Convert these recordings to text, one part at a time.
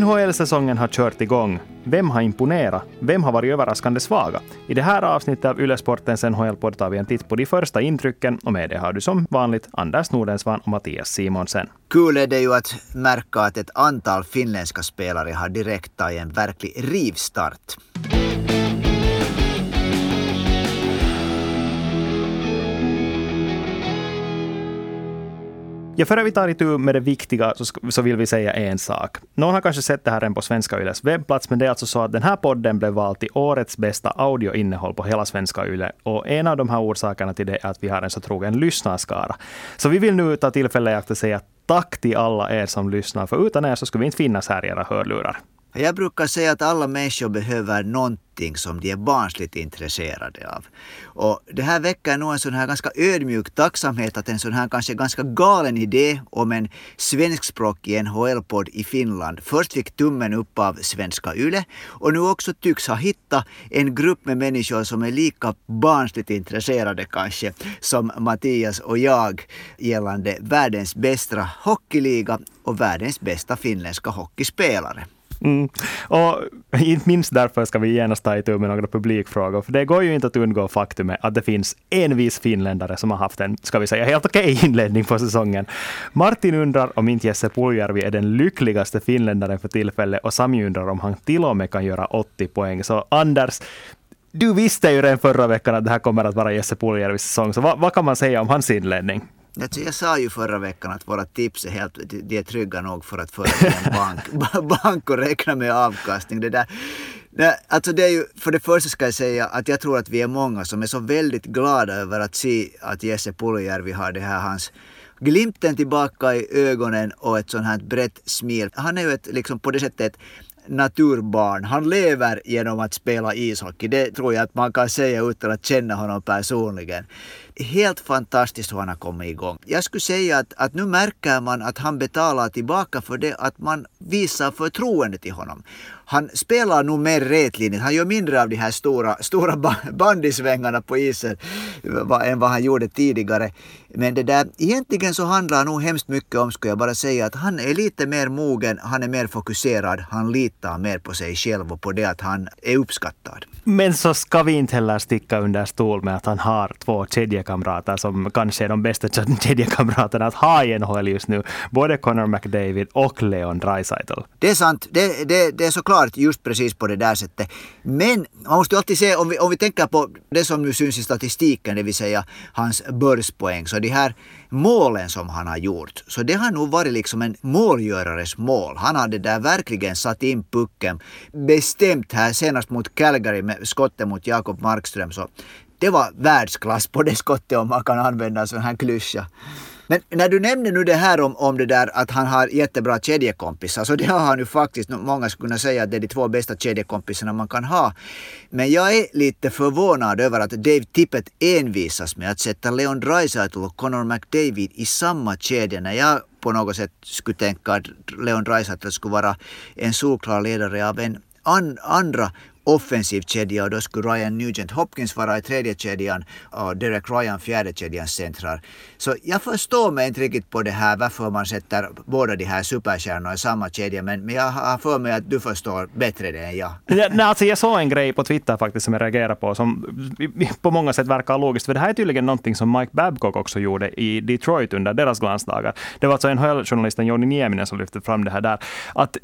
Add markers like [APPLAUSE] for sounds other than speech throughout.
NHL-säsongen har kört igång. Vem har imponerat? Vem har varit överraskande svaga? I det här avsnittet av Ylesportens NHL-podd tar vi en titt på de första intrycken och med det har du som vanligt Anders Nordensvan och Mattias Simonsen. Kul är det ju att märka att ett antal finländska spelare har direkt tagit en verklig rivstart. Ja, före vi tar itu med det viktiga så, så vill vi säga en sak. Någon har kanske sett det här än på Svenska Yles webbplats, men det är alltså så att den här podden blev vald till årets bästa audioinnehåll på hela Svenska Yle. Och en av de här orsakerna till det är att vi har en så trogen lyssnarskara. Så vi vill nu ta tillfället i akt att säga tack till alla er som lyssnar, för utan er så skulle vi inte finnas här i era hörlurar. Jag brukar säga att alla människor behöver någonting som de är barnsligt intresserade av. Och det här väcker nog en sån här ganska ödmjuk tacksamhet att en sån här kanske ganska galen idé om en svenskspråkig NHL-podd i Finland först fick tummen upp av Svenska Yle och nu också tycks ha hittat en grupp med människor som är lika barnsligt intresserade kanske som Mattias och jag gällande världens bästa hockeyliga och världens bästa finländska hockeyspelare. Mm. Och inte minst därför ska vi genast ta itu med några publikfrågor. För det går ju inte att undgå faktumet att det finns en viss finländare som har haft en, ska vi säga, helt okej okay inledning på säsongen. Martin undrar om inte Jesse Puljärvi är den lyckligaste finländaren för tillfället och Sami undrar om han till och med kan göra 80 poäng. Så Anders, du visste ju redan förra veckan att det här kommer att vara Jesse Puljärvis säsong. Så vad, vad kan man säga om hans inledning? Alltså jag sa ju förra veckan att våra tips är helt de är trygga nog för att föra till en bank, [LAUGHS] bank och räkna med avkastning. Det där, Nej, alltså det är ju, för det första ska jag säga att jag tror att vi är många som är så väldigt glada över att se att Jesse Puljärvi har det här hans glimten tillbaka i ögonen och ett sånt här brett smil. Han är ju ett, liksom på det sättet naturbarn. Han lever genom att spela ishockey. Det tror jag att man kan säga utan att känna honom personligen. Helt fantastiskt hur han har kommit igång. Jag skulle säga att, att nu märker man att han betalar tillbaka för det att man visar förtroende till honom han spelar nog mer rätlinjigt. Han gör mindre av de här stora, stora bandysvängarna på isen än vad han gjorde tidigare. Men det där, egentligen så handlar nog hemskt mycket om, skulle jag bara säga, att han är lite mer mogen, han är mer fokuserad, han litar mer på sig själv och på det att han är uppskattad. Men så ska vi inte heller sticka under stol med att han har två kedjekamrater som kanske är de bästa kedjekamraterna att ha i NHL just nu. Både Connor McDavid och Leon Draisaitl. Det är sant. Det, det, det är såklart just precis på det där sättet. Men man måste ju alltid se, om vi, om vi tänker på det som nu syns i statistiken, det vill säga hans börspoäng, så de här målen som han har gjort, så det har nog varit liksom en målgörares mål. Han hade där verkligen satt in pucken bestämt här senast mot Calgary med skottet mot Jakob Markström. Så det var världsklass på det skottet om man kan använda en sån här klyscha. Men när du nämner nu det här om, om det där att han har jättebra kedjekompisar, så det har han ju faktiskt. Många skulle kunna säga att det är de två bästa kedjekompisarna man kan ha. Men jag är lite förvånad över att Dave Tippett envisas med att sätta Leon Draisaitl och Connor McDavid i samma kedja när jag på något sätt skulle tänka att Leon Draisaitl skulle vara en solklar ledare av en an, andra offensiv kedja och då skulle Ryan Nugent Hopkins vara i tredje kedjan och Derek Ryan fjärde kedjans centrar. Så jag förstår mig inte riktigt på det här varför man sätter båda de här superstjärnorna i samma kedja men, men jag har för mig att du förstår bättre det än jag. [LAUGHS] Nej, alltså jag såg en grej på Twitter faktiskt som jag reagerade på som på många sätt verkar logiskt. För det här är tydligen någonting som Mike Babcock också gjorde i Detroit under deras glansdagar. Det var alltså NHL-journalisten Joni Nieminen som lyfte fram det här där. Att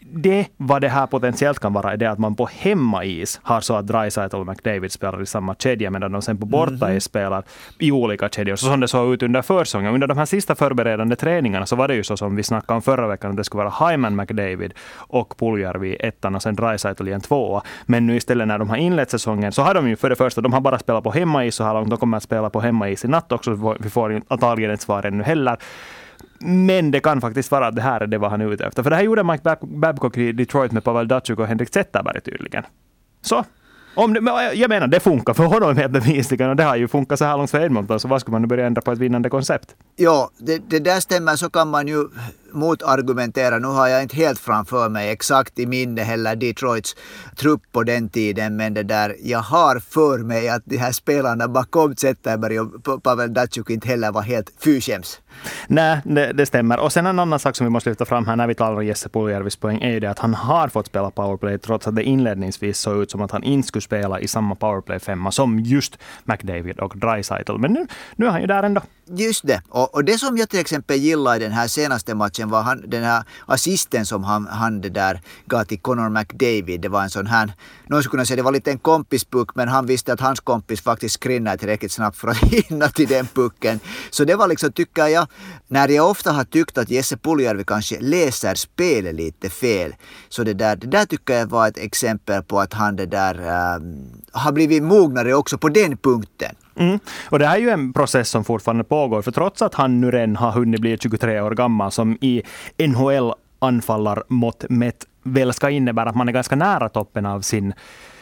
det vad det här potentiellt kan vara är det att man på hemmais har så att Dreisaitl och McDavid spelar i samma kedja medan de sen på bortais mm. spelar i olika kedjor. Så som det såg ut under försäsongen. Under de här sista förberedande träningarna så var det ju så som vi snackade om förra veckan att det skulle vara Hyman, McDavid och Puljärvi ettan och sen Dreisaitl i en tvåa. Men nu istället när de har inlett säsongen så har de ju för det första, de har bara spelat på hemmais så här långt. De kommer att spela på hemmais i natt också. Vi får antagligen ett svar ännu heller. Men det kan faktiskt vara att det här är det vad han är ute efter. För det här gjorde Mike Babcock i Detroit med Pavel Datsjuk och Henrik Zetterberg tydligen. Så. Om det, jag menar, det funkar för honom helt bevisligen och det har ju funkat så här långt för Edmonton, så vad skulle man nu börja ändra på ett vinnande koncept? Ja, det, det där stämmer så kan man ju motargumentera, nu har jag inte helt framför mig exakt i minne heller Detroits trupp på den tiden, men det där, jag har för mig att de här spelarna bakom Zetterberg och Pavel Datsjuk inte heller var helt fyskäms. Nej, det, det, stämmer. Och sen en annan sak som vi måste lyfta fram här när vi talar om Jesse Puljärvis poäng är ju det att han har fått spela powerplay trots att det inledningsvis såg ut som att han inte skulle spela i samma powerplay-femma som just McDavid och Dreisaitl. Men nu, nu är han ju där ändå. Just det. Och, och, det som jag till exempel gillade i den här senaste matchen var han, den här assisten som han, han det där gav till Connor McDavid. Det var en sån här, någon skulle kunna säga det var lite en kompispuck men han visste att hans kompis faktiskt skrinnade tillräckligt snabbt för att [LAUGHS] hinna till den pucken. Så det var liksom, tycker jag, när jag ofta har tyckt att Jesse Puljärvi kanske läser spelet lite fel. Så det där, det där tycker jag var ett exempel på att han det där äh, har blivit mognare också på den punkten. Mm. Och det här är ju en process som fortfarande pågår, för trots att han nu redan har hunnit bli 23 år gammal, som i NHL anfallarmått mätt väl ska innebära att man är ganska nära toppen av sin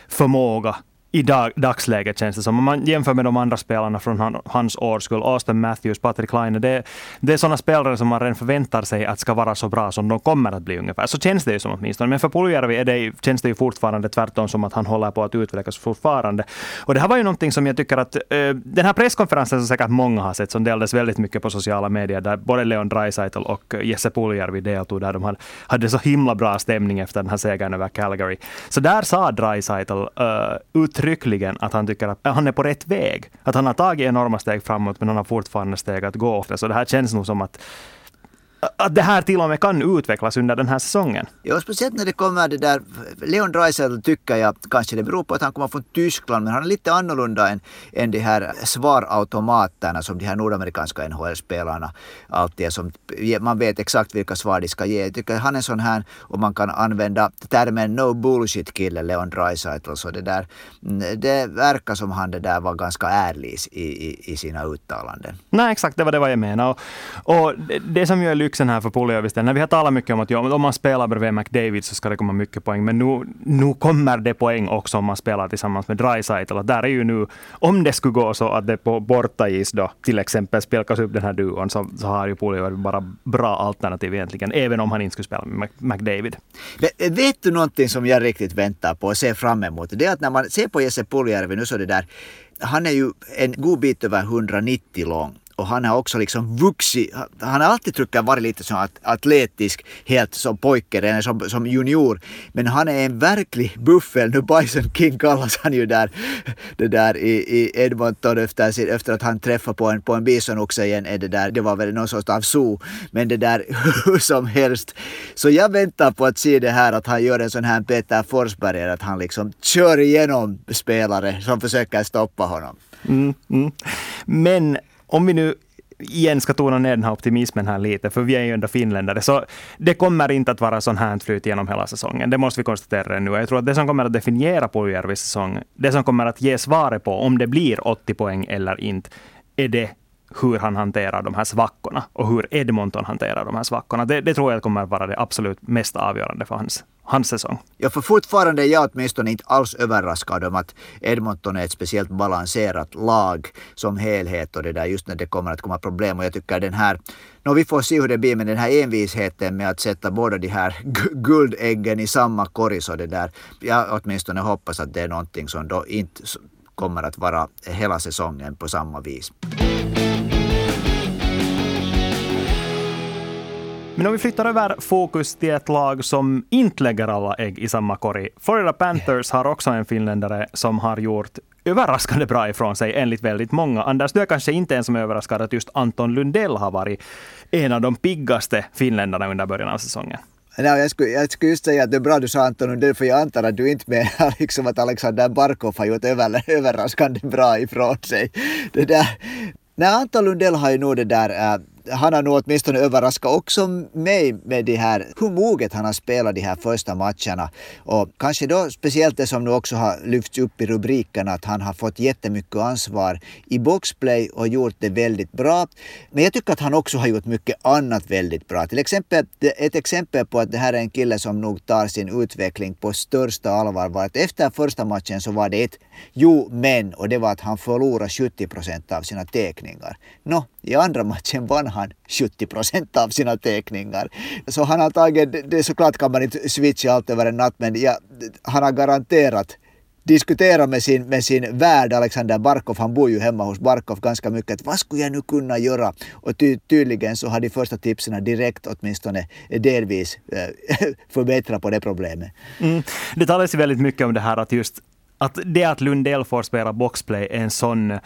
förmåga i dag, dagsläget känns det som. Om man jämför med de andra spelarna från han, hans årskull, Austin Matthews, Patrick Laine, det, det är sådana spelare som man redan förväntar sig att ska vara så bra som de kommer att bli ungefär. Så känns det ju som åtminstone. Men för Puljärvi är det, känns det ju fortfarande tvärtom som att han håller på att utvecklas fortfarande. Och det här var ju någonting som jag tycker att, uh, den här presskonferensen som säkert många har sett, som delades väldigt mycket på sociala medier, där både Leon Draisaitl och Jesse Puljärvi deltog, där de hade, hade så himla bra stämning efter den här segern över Calgary. Så där sa Draisaitl uh, eh, uttryckligen att han tycker att han är på rätt väg. Att han har tagit enorma steg framåt, men han har fortfarande steg att gå. Så det här känns nog som att att det här till och med kan utvecklas under den här säsongen. Ja, speciellt när det kommer det där, Leon Draisaitl tycker jag, kanske det beror på att han kommer från Tyskland, men han är lite annorlunda än, än de här svarautomaterna som de här nordamerikanska NHL-spelarna alltid är. Som, man vet exakt vilka svar de ska ge. Jag tycker han är sån här, och man kan använda termen no bullshit kille, Leon Draisaitl, så det där, mm, det verkar som han det där var ganska ärlig i, i, i sina uttalanden. Nej, exakt, det var det vad jag menade. Och, och det, det som ju är lyxen här för Puljärvi, när vi har talat mycket om att ja, om man spelar bredvid McDavid så ska det komma mycket poäng. Men nu, nu kommer det poäng också om man spelar tillsammans med Dreisaitl. Där är ju nu, om det skulle gå så att det på bortais då till exempel spelkas upp den här duon så, så har ju Puljärvi bara bra alternativ egentligen, även om han inte skulle spela med McDavid. Eh, vet du någonting som jag riktigt väntar på och ser fram emot? Det är att när man ser på Jesse Puljärvi nu så det där, han är ju en god bit över 190 lång och han har också liksom vuxit. Han har alltid tror varit lite så atletisk, helt som pojke, eller som, som junior. Men han är en verklig buffel. Nu Bison King kallas han ju där, det där i, i Edmonton efter, efter att han träffade på en, på en bisonoxe igen. Är det, där, det var väl någon sorts av zoo. Men det där hur som helst. Så jag väntar på att se det här att han gör en sån här Peter Forsberg, att han liksom kör igenom spelare som försöker stoppa honom. Mm, mm. Men om vi nu igen ska tona ner den här optimismen här lite, för vi är ju ändå finländare, så det kommer inte att vara sån här flyt genom hela säsongen. Det måste vi konstatera nu. Jag tror att det som kommer att definiera Puljärvis säsong, det som kommer att ge svaret på om det blir 80 poäng eller inte, är det hur han hanterar de här svackorna och hur Edmonton hanterar de här svackorna. Det, det tror jag kommer att vara det absolut mest avgörande för hans hans säsong. Ja, för fortfarande är jag åtminstone inte alls överraskad om att Edmonton är ett speciellt balanserat lag som helhet och det där just när det kommer att komma problem. Och jag tycker den här, no, vi får se hur det blir med den här envisheten med att sätta båda de här guldäggen i samma korg så det där. Jag åtminstone hoppas att det är någonting som då inte kommer att vara hela säsongen på samma vis. Men om vi flyttar över fokus till ett lag som inte lägger alla ägg i samma korg. Florida Panthers har också en finländare som har gjort överraskande bra ifrån sig enligt väldigt många. Anders, du är kanske inte ens som överraskad att just Anton Lundell har varit en av de piggaste finländarna under början av säsongen. No, jag, skulle, jag skulle just säga att det är bra du sa Anton Lundell, för jag antar att du inte menar [LAUGHS] liksom att Alexander Barkov har gjort över, överraskande bra ifrån sig. Det där, Nej, Anton Lundell har ju nog det där äh, han har nog åtminstone överraskat också mig med det här, hur moget han har spelat de här första matcherna. Och kanske då speciellt det som nu också har lyfts upp i rubrikerna, att han har fått jättemycket ansvar i boxplay och gjort det väldigt bra. Men jag tycker att han också har gjort mycket annat väldigt bra. Till exempel, ett exempel på att det här är en kille som nog tar sin utveckling på största allvar var att efter första matchen så var det ett jo men och det var att han förlorade 70 procent av sina teckningar. Nå, i andra matchen vann han 70 procent av sina teckningar. Så han har tagit, det såklart kan man inte switcha allt över en natt men ja, han har garanterat diskutera med sin, med sin värd Alexander Barkov, han bor ju hemma hos Barkov ganska mycket, vad skulle jag nu kunna göra? Och ty, tydligen så har de första tipsen direkt åtminstone delvis eh, [LAUGHS] förbättrat på det problemet. Mm. Det talas ju väldigt mycket om det här att just att det att Lundell får spela boxplay är en sån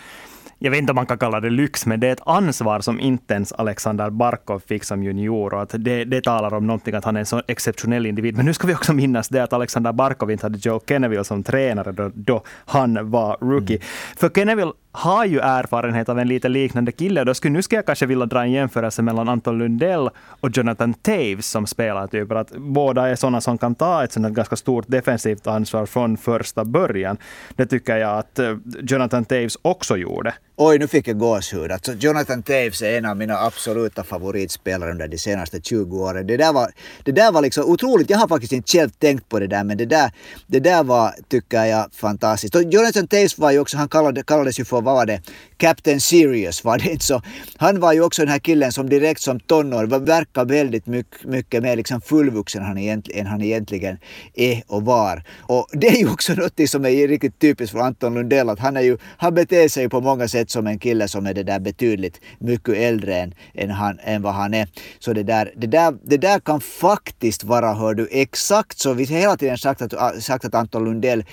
jag vet inte om man kan kalla det lyx, men det är ett ansvar som inte ens Alexander Barkov fick som junior. Och att det, det talar om någonting att han är en så exceptionell individ. Men nu ska vi också minnas det att Alexander Barkov inte hade Joe Kenneville som tränare då, då han var rookie. Mm. För Kenneville har ju erfarenhet av en lite liknande kille. Då skulle, nu ska jag kanske vilja dra en jämförelse mellan Anton Lundell och Jonathan Taves som spelar. Typ, att båda är sådana som kan ta ett sådant ganska stort defensivt ansvar från första början. Det tycker jag att eh, Jonathan Taves också gjorde. Oj, nu fick jag gåshud. Alltså, Jonathan Taves är en av mina absoluta favoritspelare under de senaste 20 åren. Det där var, det där var liksom otroligt. Jag har faktiskt inte själv tänkt på det där, men det där, det där var, tycker jag, fantastiskt. Och Jonathan Taves var ju också, han kallade, kallades ju för, vad var det, Captain Serious var det inte så. Han var ju också den här killen som direkt som tonår verkar väldigt mycket, mycket mer liksom fullvuxen han än han egentligen är och var. Och det är ju också något som är riktigt typiskt för Anton Lundell, att han, är ju, han beter sig på många sätt som en kille som är det där betydligt mycket äldre än, än, han, än vad han är. Så det där, det, där, det där kan faktiskt vara, hör du, exakt så. Vi har hela tiden sagt att, sagt att Anton Lundell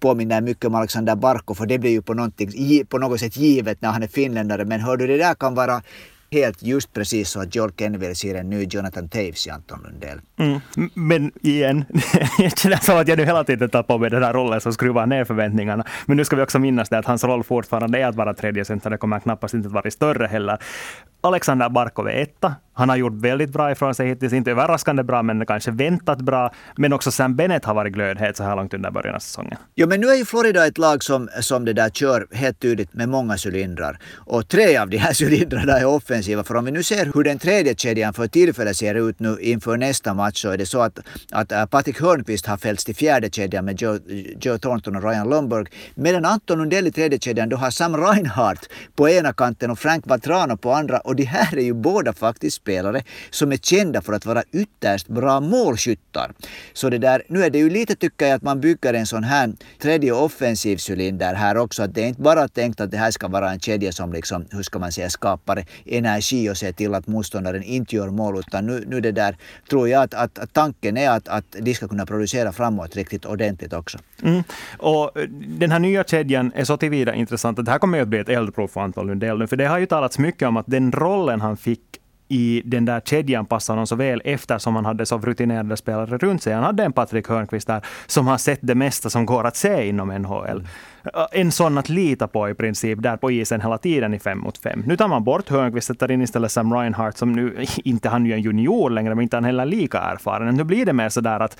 påminner mycket om Alexander Barko, för det blir ju på, på något sätt givet när han är finländare. Men hör du, det där kan vara helt just precis så att Joel Kenville ser en ny Jonathan Taves i Anton Lundell. Mm. Men igen, det känns som att jag nu hela tiden tar på mig den här rollen som skruvar ner förväntningarna. Men nu ska vi också minnas det att hans roll fortfarande är att vara tredje center. Det kommer knappast inte att vara större heller. Alexander Barkov är etta. Han har gjort väldigt bra ifrån sig hittills. Inte överraskande bra, men kanske väntat bra. Men också Sam Bennett har varit glödhet så här långt under början av säsongen. Jo, men nu är ju Florida ett lag som, som det där kör helt tydligt med många cylindrar. Och tre av de här [LAUGHS] cylindrarna är offensiva. För om vi nu ser hur den tredje kedjan för tillfället ser ut nu inför nästa match så är det så att, att äh, Patrik Hörnqvist har fällts till fjärde kedjan med Joe, Joe Thornton och Ryan Lomberg. Medan Anton Lundell i tredje kedjan då har Sam Reinhardt på ena kanten och Frank Vatrano på andra. Och de här är ju båda faktiskt fotbollsspelare som är kända för att vara ytterst bra målskyttar. Så det där, nu är det ju lite tycker jag att man bygger en sån här tredje offensiv cylinder här också. Att det är inte bara tänkt att det här ska vara en kedja som liksom, hur ska man säga, skapar energi och ser till att motståndaren inte gör mål. Utan nu, nu det där tror jag att, att, att tanken är att, att de ska kunna producera framåt riktigt ordentligt också. Mm. Och eh, den här nya kedjan är så tillvida intressant att det här kommer att bli ett eldprov för Anton Lundell nu. För det har ju talats mycket om att den rollen han fick i den där kedjan passade honom så väl eftersom han hade så rutinerade spelare runt sig. Han hade en Patrik Hörnqvist där som har sett det mesta som går att se inom NHL. Eh, en sån att lita på i princip där på isen hela tiden i fem mot fem. Nu tar man bort Hörnqvist, sätter in istället Sam Reinhardt som nu, [LAUGHS] inte han är en junior längre, men inte han heller lika erfaren. Nu blir det mer så där att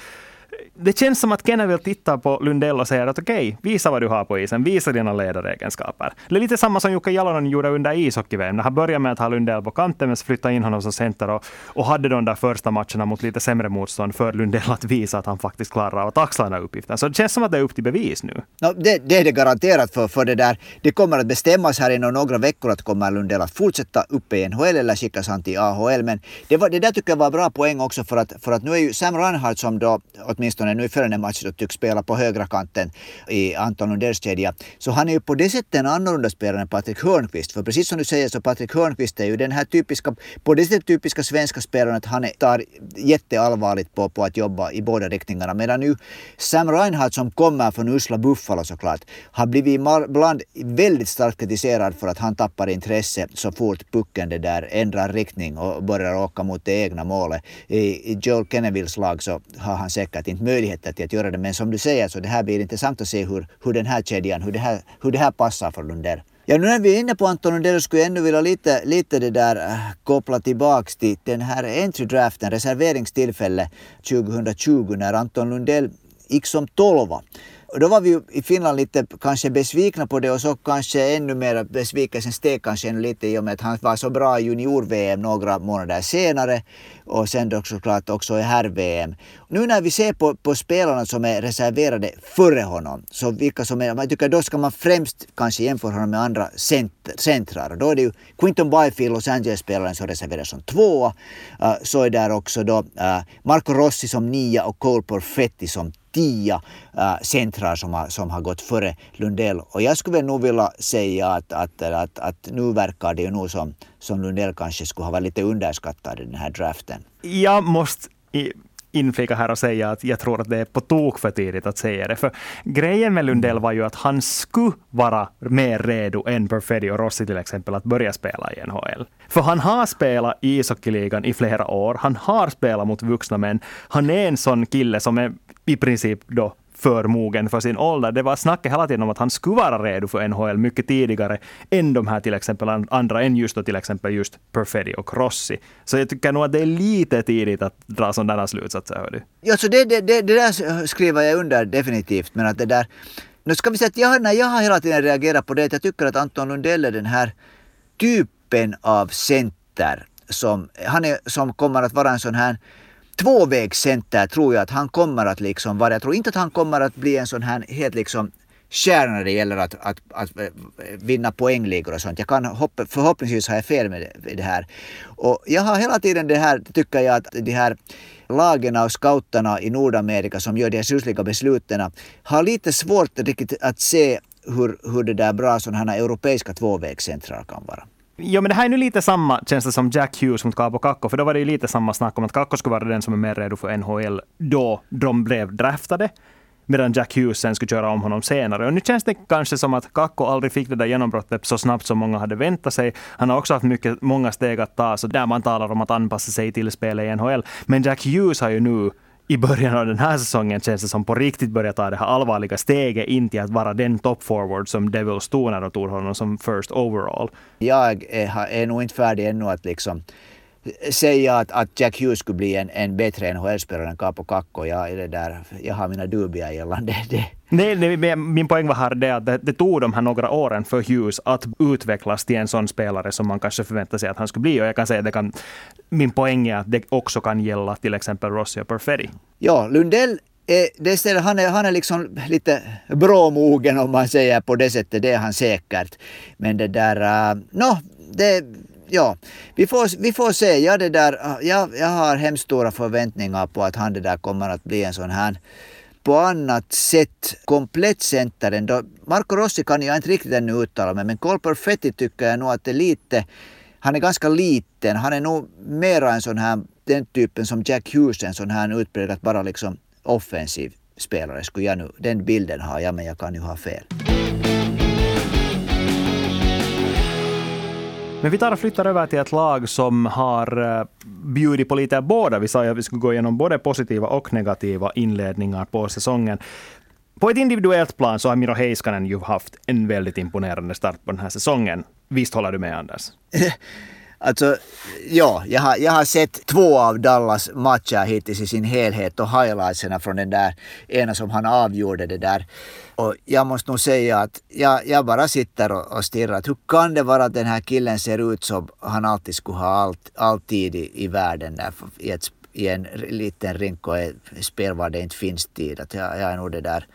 det känns som att Kenna vill titta på Lundell och säger att okej, okay, visa vad du har på isen, visa dina ledaregenskaper. Det är lite samma som Jukka Jalonen gjorde under ishockey-VM. När han började med att ha Lundell på kanten, men flyttade in honom som center och, och hade de där första matcherna mot lite sämre motstånd för Lundell att visa att han faktiskt klarar av att axla den här uppgiften. Så det känns som att det är upp till bevis nu. No, det, det, är det garanterat för, för det där. Det kommer att bestämmas här inom några veckor att kommer Lundell att fortsätta uppe i NHL eller skickas han till AHL. Men det, var, det där tycker jag var bra poäng också för att, för att nu är ju Sam Reinhardt som då åtminstone nu i följande match då tycks spela på högra kanten i Anton Lundells kedja. Så han är ju på det sättet en annorlunda spelare än Patrik Hörnqvist. För precis som du säger så Patrik Hörnqvist är ju den här typiska, på det sättet typiska svenska spelaren att han tar jätteallvarligt på, på att jobba i båda riktningarna. Medan nu Sam Reinhardt som kommer från usla Buffalo såklart har blivit ibland väldigt starkt kritiserad för att han tappar intresse så fort pucken det där ändrar riktning och börjar åka mot det egna målet. I, i Joel Kennevilles lag så har han säkert inte möjligheter till att göra det. Men som du säger så det här blir intressant att se hur, hur den här kedjan, hur det här, hur det här passar för Lundell. Ja, nu när vi är inne på Anton Lundell skulle jag ännu vilja lite, lite det där äh, koppla tillbaks till den här entry-draften, reserveringstillfället 2020 när Anton Lundell gick som tolva. Och då var vi i Finland lite kanske besvikna på det och så kanske ännu mer besvikelsen steg kanske ännu lite i och med att han var så bra i junior-VM några månader senare och sen då såklart också i herr-VM. Nu när vi ser på, på spelarna som är reserverade före honom, så vilka som är, jag tycker då ska man främst kanske jämföra honom med andra center centrar. Då är det ju Quinton Byfield, Los Angeles-spelaren som reserveras som tvåa. Uh, så är där också då uh, Marco Rossi som nia och Cole Perfetti som tio äh, som har, som har gått före Lundell. Och jag skulle väl nog vilja säga att, att, att, att nu verkar det ju nog som, som Lundell kanske skulle ha varit lite underskattad i den här draften. Jag måste inflika här och säga att jag tror att det är på tok för tidigt att säga det. För grejen med Lundell var ju att han skulle vara mer redo än Perfetti och Rossi till exempel att börja spela i NHL. För han har spelat i ishockeyligan i flera år. Han har spelat mot vuxna män. Han är en sån kille som är i princip då för mogen för sin ålder. Det var snacket hela tiden om att han skulle vara redo för NHL mycket tidigare än de här till exempel andra, än just då till exempel just Perfetti och Rossi. Så jag tycker nog att det är lite tidigt att dra sådana slutsatser. Hör du. Ja, så det, det, det, det där skriver jag under definitivt, men att det där nu ska vi säga att jag, när jag har hela tiden reagerat på det, att jag tycker att Anton Lundell är den här typen av center som, han är, som kommer att vara en sån här tvåvägscenter tror jag att han kommer att liksom vara. Jag tror inte att han kommer att bli en sån här helt liksom kärna när det gäller att, att, att, eh, vinna poängligor och sånt. Jag kan hoppa, förhoppningsvis har jag fel med det här. Och jag har hela tiden det här, tycker jag, att de här lagen och scouterna i Nordamerika som gör de här susliga besluten har lite svårt riktigt att se hur, hur det där bra sådana här europeiska tvåvägscentra kan vara. Ja, men det här är nu lite samma känsla som Jack Hughes mot Kaapo Kakko, för då var det ju lite samma snack om att Kakko skulle vara den som är mer redo för NHL då de blev draftade medan Jack Hughes sen skulle köra om honom senare. Och nu känns det kanske som att Kakko aldrig fick det där genombrottet så snabbt som många hade väntat sig. Han har också haft mycket, många steg att ta, så där man talar om att anpassa sig till spelet i NHL. Men Jack Hughes har ju nu i början av den här säsongen känns det som på riktigt börjar ta det här allvarliga steget in till att vara den top forward som Devils tog när de tog honom som first overall. Jag är, är nog inte färdig ännu att liksom säga att, att Jack Hughes skulle bli en, en bättre NHL-spelare än Capo Kakko. Jag, det där, jag har mina dubier gällande det. Nej, nej, min poäng var här det att det, det, tog de här några åren för Hughes att utvecklas till en sån spelare som man kanske förväntar sig att han skulle bli. Och jag kan säga att det kan, min poäng är att det också kan gälla till exempel Rossi och Perfetti. Ja, Lundell det stället, han, är, han är liksom lite bråmogen om man säger på det sättet, det är han säkert. Men det där, uh, no, det, ja, vi får, vi får se. Ja, det där, ah, jag, jag har hemskt stora förväntningar på att han det där kommer att bli en sån här på annat sätt komplett center ändå. Marco Rossi kan jag inte riktigt ännu uttala mig, men Cole Perfetti tycker jag nog att det är lite, han är ganska liten. Han är nog mera en sån här, den typen som Jack Hughes, en sån här utpräglat bara liksom offensiv spelare skulle jag nu, den bilden har jag, men jag kan ju ha fel. Men vi tar och flyttar över till ett lag som har eh, bjudit på lite båda. Vi sa ju att vi skulle gå igenom både positiva och negativa inledningar på säsongen. På ett individuellt plan så har Miro Heiskanen ju haft en väldigt imponerande start på den här säsongen. Visst håller du med Anders? [LAUGHS] Alltså, ja, jag har, jag har sett två av Dallas matcher hittills i sin helhet och highlightserna från den där ena som han avgjorde det där. Och jag måste nog säga att jag, jag bara sitter och, och stirrar. Hur kan det vara att den här killen ser ut som han alltid skulle ha allt, alltid i, i världen där i, ett, i en liten rink och ett spel var det inte finns tid. Att jag, jag är nog det där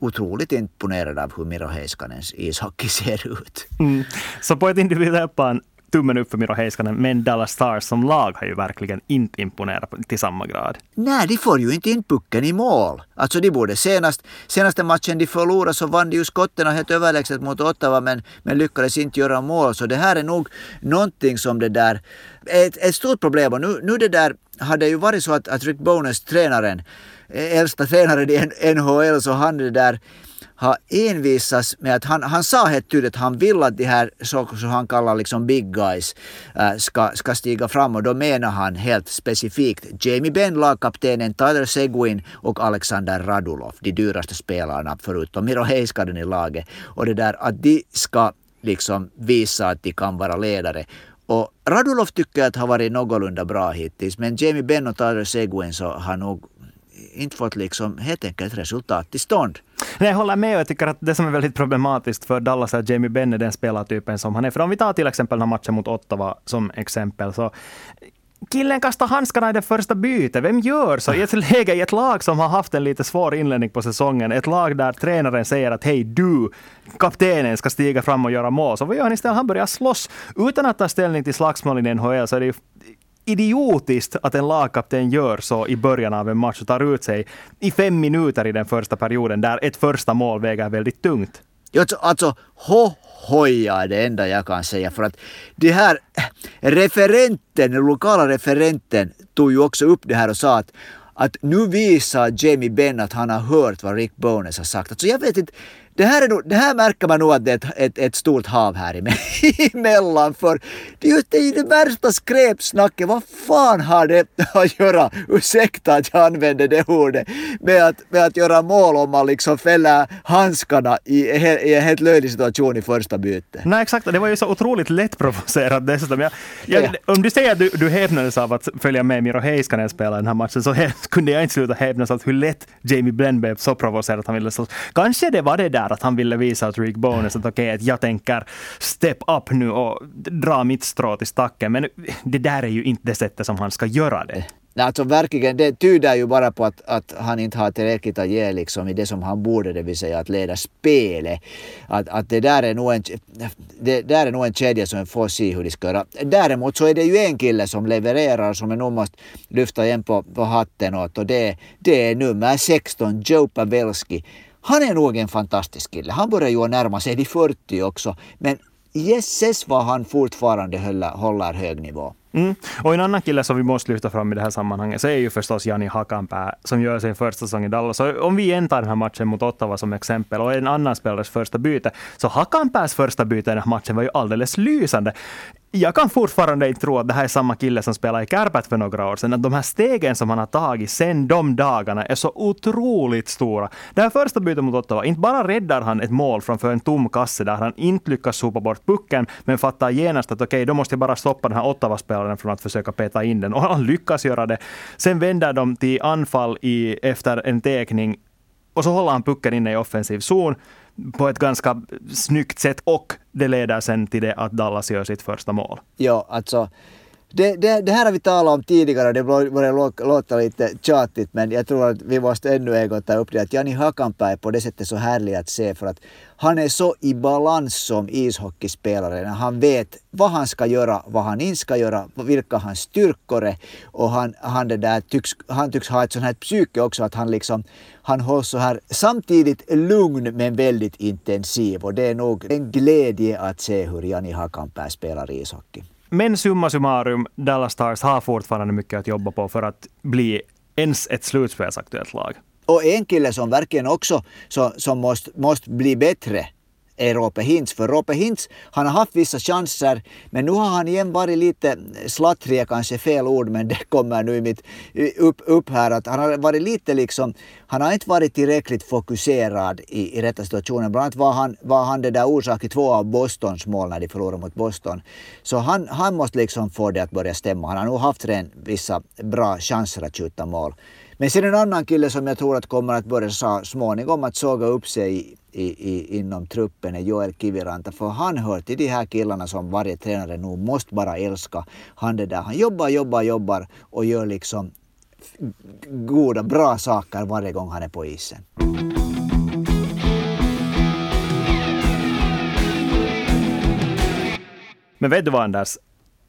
otroligt imponerad av hur Miro Heiskanens ishockey [LAUGHS] ser ut. Mm. Så på ett individuellt plan tummen upp för Miro Heiskanen, men Dallas Stars som lag har ju verkligen inte imponerat till samma grad. Nej, de får ju inte in pucken i mål. Alltså de borde senast, senaste matchen de förlorade så vann de ju skotten helt överlägset mot Ottawa men, men lyckades inte göra mål. Så det här är nog någonting som det där, ett, ett stort problem. Och nu, nu det där hade ju varit så att, att Rick Bones, tränaren, äldsta tränaren i NHL, så han det där har envisats med att han, han sa helt tydligt att han vill att de här så, så han kallar liksom big guys äh, ska, ska stiga fram och då menar han helt specifikt Jamie Benn, lagkaptenen Tyler Seguin och Alexander Radulov, de dyraste spelarna förutom Miro Heiskanen i laget. Och det där att de ska liksom visa att de kan vara ledare. Och Radulov tycker jag att har varit någorlunda bra hittills men Jamie Benn och Tyler Seguin så har nog inte fått liksom helt enkelt resultat till stånd. Nej, jag håller med och jag tycker att det som är väldigt problematiskt för Dallas är att Jamie Benn är den spelartypen som han är. För om vi tar till exempel den här matchen mot Ottawa som exempel så killen kastar handskarna i det första bytet. Vem gör så? I ett läge i ett lag som har haft en lite svår inledning på säsongen, ett lag där tränaren säger att hej du, kaptenen ska stiga fram och göra mål. Så vad gör han istället? Han börjar slåss utan att ta ställning till slagsmål i NHL. Så är det ju idiotiskt att en lagkapten gör så i början av en match och tar ut sig i fem minuter i den första perioden där ett första mål väger väldigt tungt. Alltså, alltså ho, hoja är det enda jag kan säga. För att det här eh, referenten, den lokala referenten tog ju också upp det här och sa att att nu visar Jamie Benn att han har hört vad Rick Bones har sagt. Alltså jag vet inte, det här, är nog, det här märker man nog att det är ett, ett, ett stort hav här [LAUGHS] emellan. För det är ju det, är det värsta skräpsnacket. Vad fan har det att göra, ursäkta att jag använder det ordet, med att, med att göra mål om man liksom fäller handskarna i, i en helt löjlig situation i första bytet? Nej exakt, det var ju så otroligt lättprovocerat [LAUGHS] dessutom. Jag, jag, ja. Om du säger att du, du häpnades av att följa med Miro Heiskanen spela den här matchen så [LAUGHS] kunde jag inte sluta häpnas av hur lätt Jamie Blenn blev så provocerad att han ville slåss. Kanske det var det där där att han ville visa åt Rick Bonus att okej, okay, jag tänker step up nu och dra mitt strå till stacken. Men det där är ju inte det sättet som han ska göra det. Alltså verkligen, det tyder ju bara på att, att han inte har tillräckligt att ge liksom i det som han borde, det vill säga att leda spelet. Att, att det, där är nog en, det där är nog en kedja som får se hur de ska göra. Däremot så är det ju en kille som levererar som jag nog måste lyfta igen på, på hatten åt och det, det är nummer 16, Joe Pavelski. Han är nog en fantastisk kille. Han börjar ju närma sig de 40 också. Men jösses vad han fortfarande håller, håller hög nivå. Mm. Och en annan kille som vi måste lyfta fram i det här sammanhanget så är ju förstås Jani Hakanpää som gör sin första säsong i Dallas. Så om vi igen tar den här matchen mot Ottawa som exempel och en annan spelares första byte, så Hakanpääs första byte i den här matchen var ju alldeles lysande jag kan fortfarande inte tro att det här är samma kille som spelade i Kärpät för några år sedan. Att de här stegen som han har tagit sen de dagarna är så otroligt stora. Det här första bytet mot Ottawa, inte bara räddar han ett mål framför en tom kasse där han inte lyckas sopa bort pucken, men fattar genast att okej, okay, då måste jag bara stoppa den här Ottawa-spelaren från att försöka peta in den. Och han lyckas göra det. Sen vänder de till anfall i, efter en tekning och så håller han pucken inne i offensiv zon på ett ganska snyggt sätt och det leder sen till det att Dallas gör sitt första mål. Ja, alltså det, det, det, här har vi talat om tidigare och det börjar låta lite tjatigt men jag tror att vi måste ännu en gång ta upp det att Jani Hakanpää är på det sättet så härlig att se för att han är så i balans som ishockeyspelare när han vet vad han ska göra, vad han inte ska göra, vilka hans styrkor är och han, han, det där tycks, han tycks ha ett sånt här psyke också att han liksom han hålls så här samtidigt lugn men väldigt intensiv och det är nog en glädje att se hur Jani Hakanpää spelar ishockey. Men summa summarum, Dallas Stars har fortfarande mycket att jobba på för att bli ens ett slutspelsaktuellt lag. Och en kille som verkligen också som, som måste, måste bli bättre är Rope Hintz. För Rope Hintz, han har haft vissa chanser, men nu har han igen varit lite slattrig, är kanske fel ord, men det kommer nu i mitt upp, upp här, att han har varit lite liksom, han har inte varit tillräckligt fokuserad i, i rätta situationen. Bland annat var han, var han det där orsak i två av Bostons mål när de förlorade mot Boston. Så han, han måste liksom få det att börja stämma. Han har nog haft redan vissa bra chanser att skjuta mål. Men sen en annan kille som jag tror att kommer att börja så småningom att såga upp sig i, i, inom truppen är Joel Kiviranta. För han hör till de här killarna som varje tränare nu måste bara älska. Han, det där, han jobbar, jobbar, jobbar och gör liksom goda, bra saker varje gång han är på isen. Men vet du vad Anders?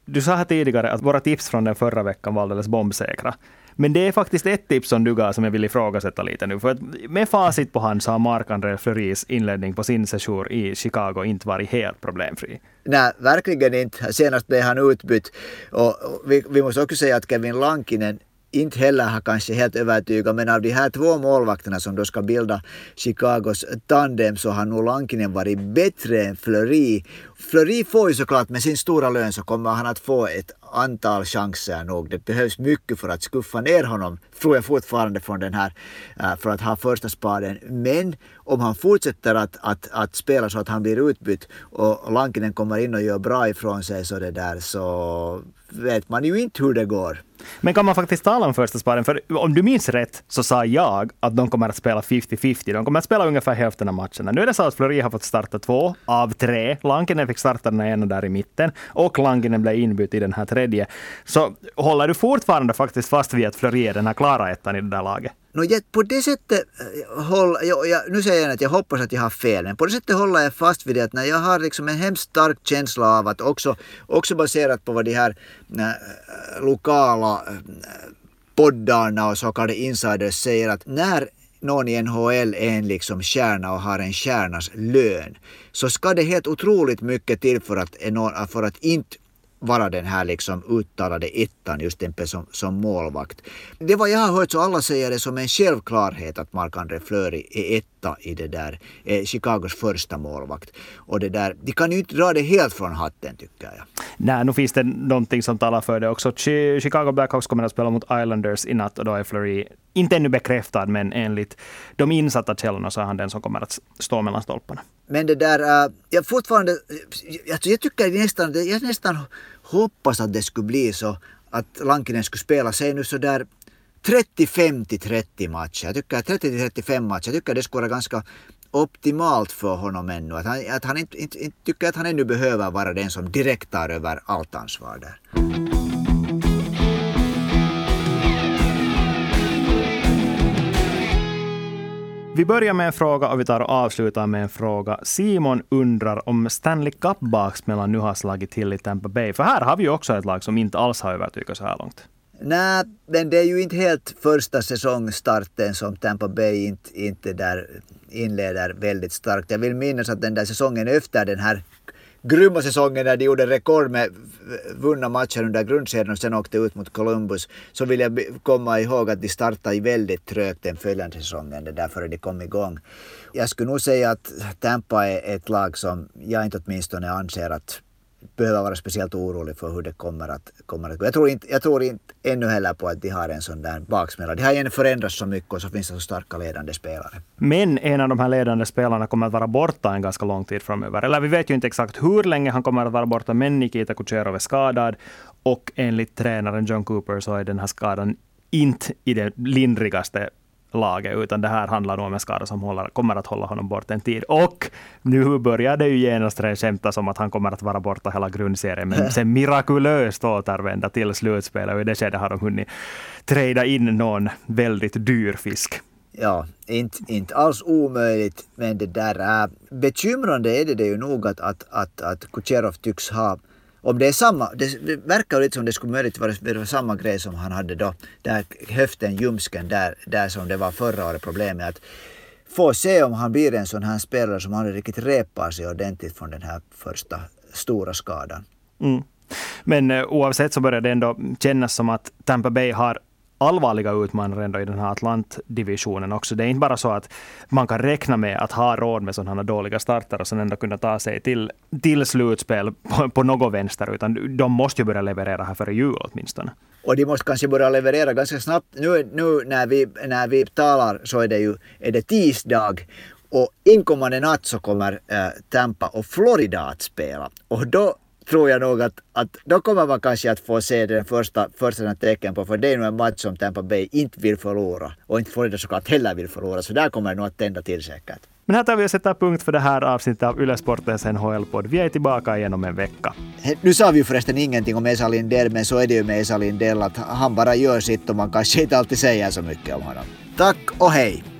Du sa här tidigare att våra tips från den förra veckan var alldeles bombsäkra. Men det är faktiskt ett tips som du gav som jag vill ifrågasätta lite nu. För att med facit på hand så har Marc-André Fleuris inledning på sin session i Chicago inte varit helt problemfri. Nej, verkligen inte. Senast blev han utbytt. Och vi, vi måste också säga att Kevin Lankinen inte heller har kanske helt övertygat, men av de här två målvakterna som då ska bilda Chicagos tandem så har nog Lankinen varit bättre än Fleury. Fleury får ju såklart med sin stora lön så kommer han att få ett antal chanser nog. Det behövs mycket för att skuffa ner honom, tror jag fortfarande, från den här, äh, för att ha första spaden. Men om han fortsätter att, att, att spela så att han blir utbytt och Lankinen kommer in och gör bra ifrån sig så det där så vet man ju inte hur det går. Men kan man faktiskt tala om första sparen? För om du minns rätt så sa jag att de kommer att spela 50-50. De kommer att spela ungefär hälften av matcherna. Nu är det så att Fleury har fått starta två av tre. Lankinen fick starta den ena där i mitten och Lankinen blev inbytt i den här tredje. Så håller du fortfarande faktiskt fast vid att Fleury är den här klara ettan i det där laget? No, på det sättet håller jag, jag, nu säger jag att jag hoppas att jag har fel, men på det sättet håller jag fast vid det att när jag har liksom en hemskt stark känsla av att också, också baserat på vad de här äh, lokala äh, poddarna och så kallade insiders säger att när någon i NHL är en liksom stjärna och har en stjärnas lön så ska det helt otroligt mycket till för att, för att inte vara den här liksom uttalade ettan just en som, som målvakt. Det vad jag har hört så alla säger det som en självklarhet att Marc-André Fleury är etta i det där, eh, Chicagos första målvakt. Och det där, de kan ju inte dra det helt från hatten tycker jag. Nej, nu finns det någonting som talar för det också. Chicago Blackhawks kommer att spela mot Islanders i natt och då är Fleury inte ännu bekräftad, men enligt de insatta källorna så är han den som kommer att stå mellan stolparna. Men det där, uh, jag fortfarande, jag, jag tycker nästan, jag nästan hoppas att det skulle bli så att Lankinen skulle spela, säg nu så där 35 till 30 matcher. Jag tycker 30 till 35 matcher, jag tycker det skulle vara ganska optimalt för honom ännu. Att han, att han inte, inte, inte tycker att han ännu behöver vara den som direkt tar över allt ansvar där. Vi börjar med en fråga och vi tar och avslutar med en fråga. Simon undrar om Stanley Cup-baksmällan nu har slagit till i Tampa Bay. För här har vi ju också ett lag som inte alls har övertygat så här långt. Nej, men det är ju inte helt första säsongstarten som Tampa Bay inte, inte där inleder väldigt starkt. Jag vill minnas att den där säsongen efter den här grymma säsongen när de gjorde rekord med vunna matcher under grundserien och sen åkte ut mot Columbus så vill jag komma ihåg att de startade väldigt trögt den följande säsongen, det där före de kom igång. Jag skulle nog säga att Tampa är ett lag som jag inte åtminstone anser att behöver vara speciellt orolig för hur det kommer att, kommer att gå. Jag tror, inte, jag tror inte ännu heller på att de har en sån där baksmälla. De har ju förändrats så mycket och så finns det så starka ledande spelare. Men en av de här ledande spelarna kommer att vara borta en ganska lång tid framöver. Eller vi vet ju inte exakt hur länge han kommer att vara borta, men Nikita Kucherov är skadad. Och enligt tränaren John Cooper så är den här skadan inte i det lindrigaste laget, utan det här handlar om en skada som håller, kommer att hålla honom bort en tid. Och nu börjar det ju genast skämtas om att han kommer att vara borta hela grundserien, men [LAUGHS] sen mirakulöst återvända till slutspelet. Och i det skedet har de hunnit trada in någon väldigt dyr fisk. Ja, inte, inte alls omöjligt, men det där är bekymrande är det, det ju nog att, att, att, att Kucherov tycks ha om det är samma, det verkar lite som det skulle möjligt vara, samma grej som han hade då, där höften, ljumsken, där, där som det var förra året problemet. Att få se om han blir en sån här spelare som aldrig riktigt repar sig ordentligt från den här första stora skadan. Mm. Men eh, oavsett så börjar det ändå kännas som att Tampa Bay har allvarliga utmanare ändå i den här Atlantdivisionen också. Det är inte bara så att man kan räkna med att ha råd med sådana dåliga starter och sen ändå kunna ta sig till, till slutspel på, på något vänster, utan de måste ju börja leverera här före jul åtminstone. Och de måste kanske börja leverera ganska snabbt. Nu, nu när, vi, när vi talar så är det ju är det tisdag och inkommande natt så kommer äh, Tampa och Florida att spela. Och då tror jag nog att, att då kommer man kanske att få se den första, första tecken på, för det är nog en match som Tampa Bay inte vill förlora och inte Florida såklart heller vill förlora, så där kommer det nog att tända till säkert. Men här tar vi och sätter punkt för det här avsnittet av Yle Sportens NHL-podd. Vi är tillbaka igen om en vecka. Nu sa vi ju förresten ingenting om Esa Lindell, men så är det ju med Esa Lindell att han bara gör sitt och man kanske inte alltid säger så mycket om honom. Tack och hej!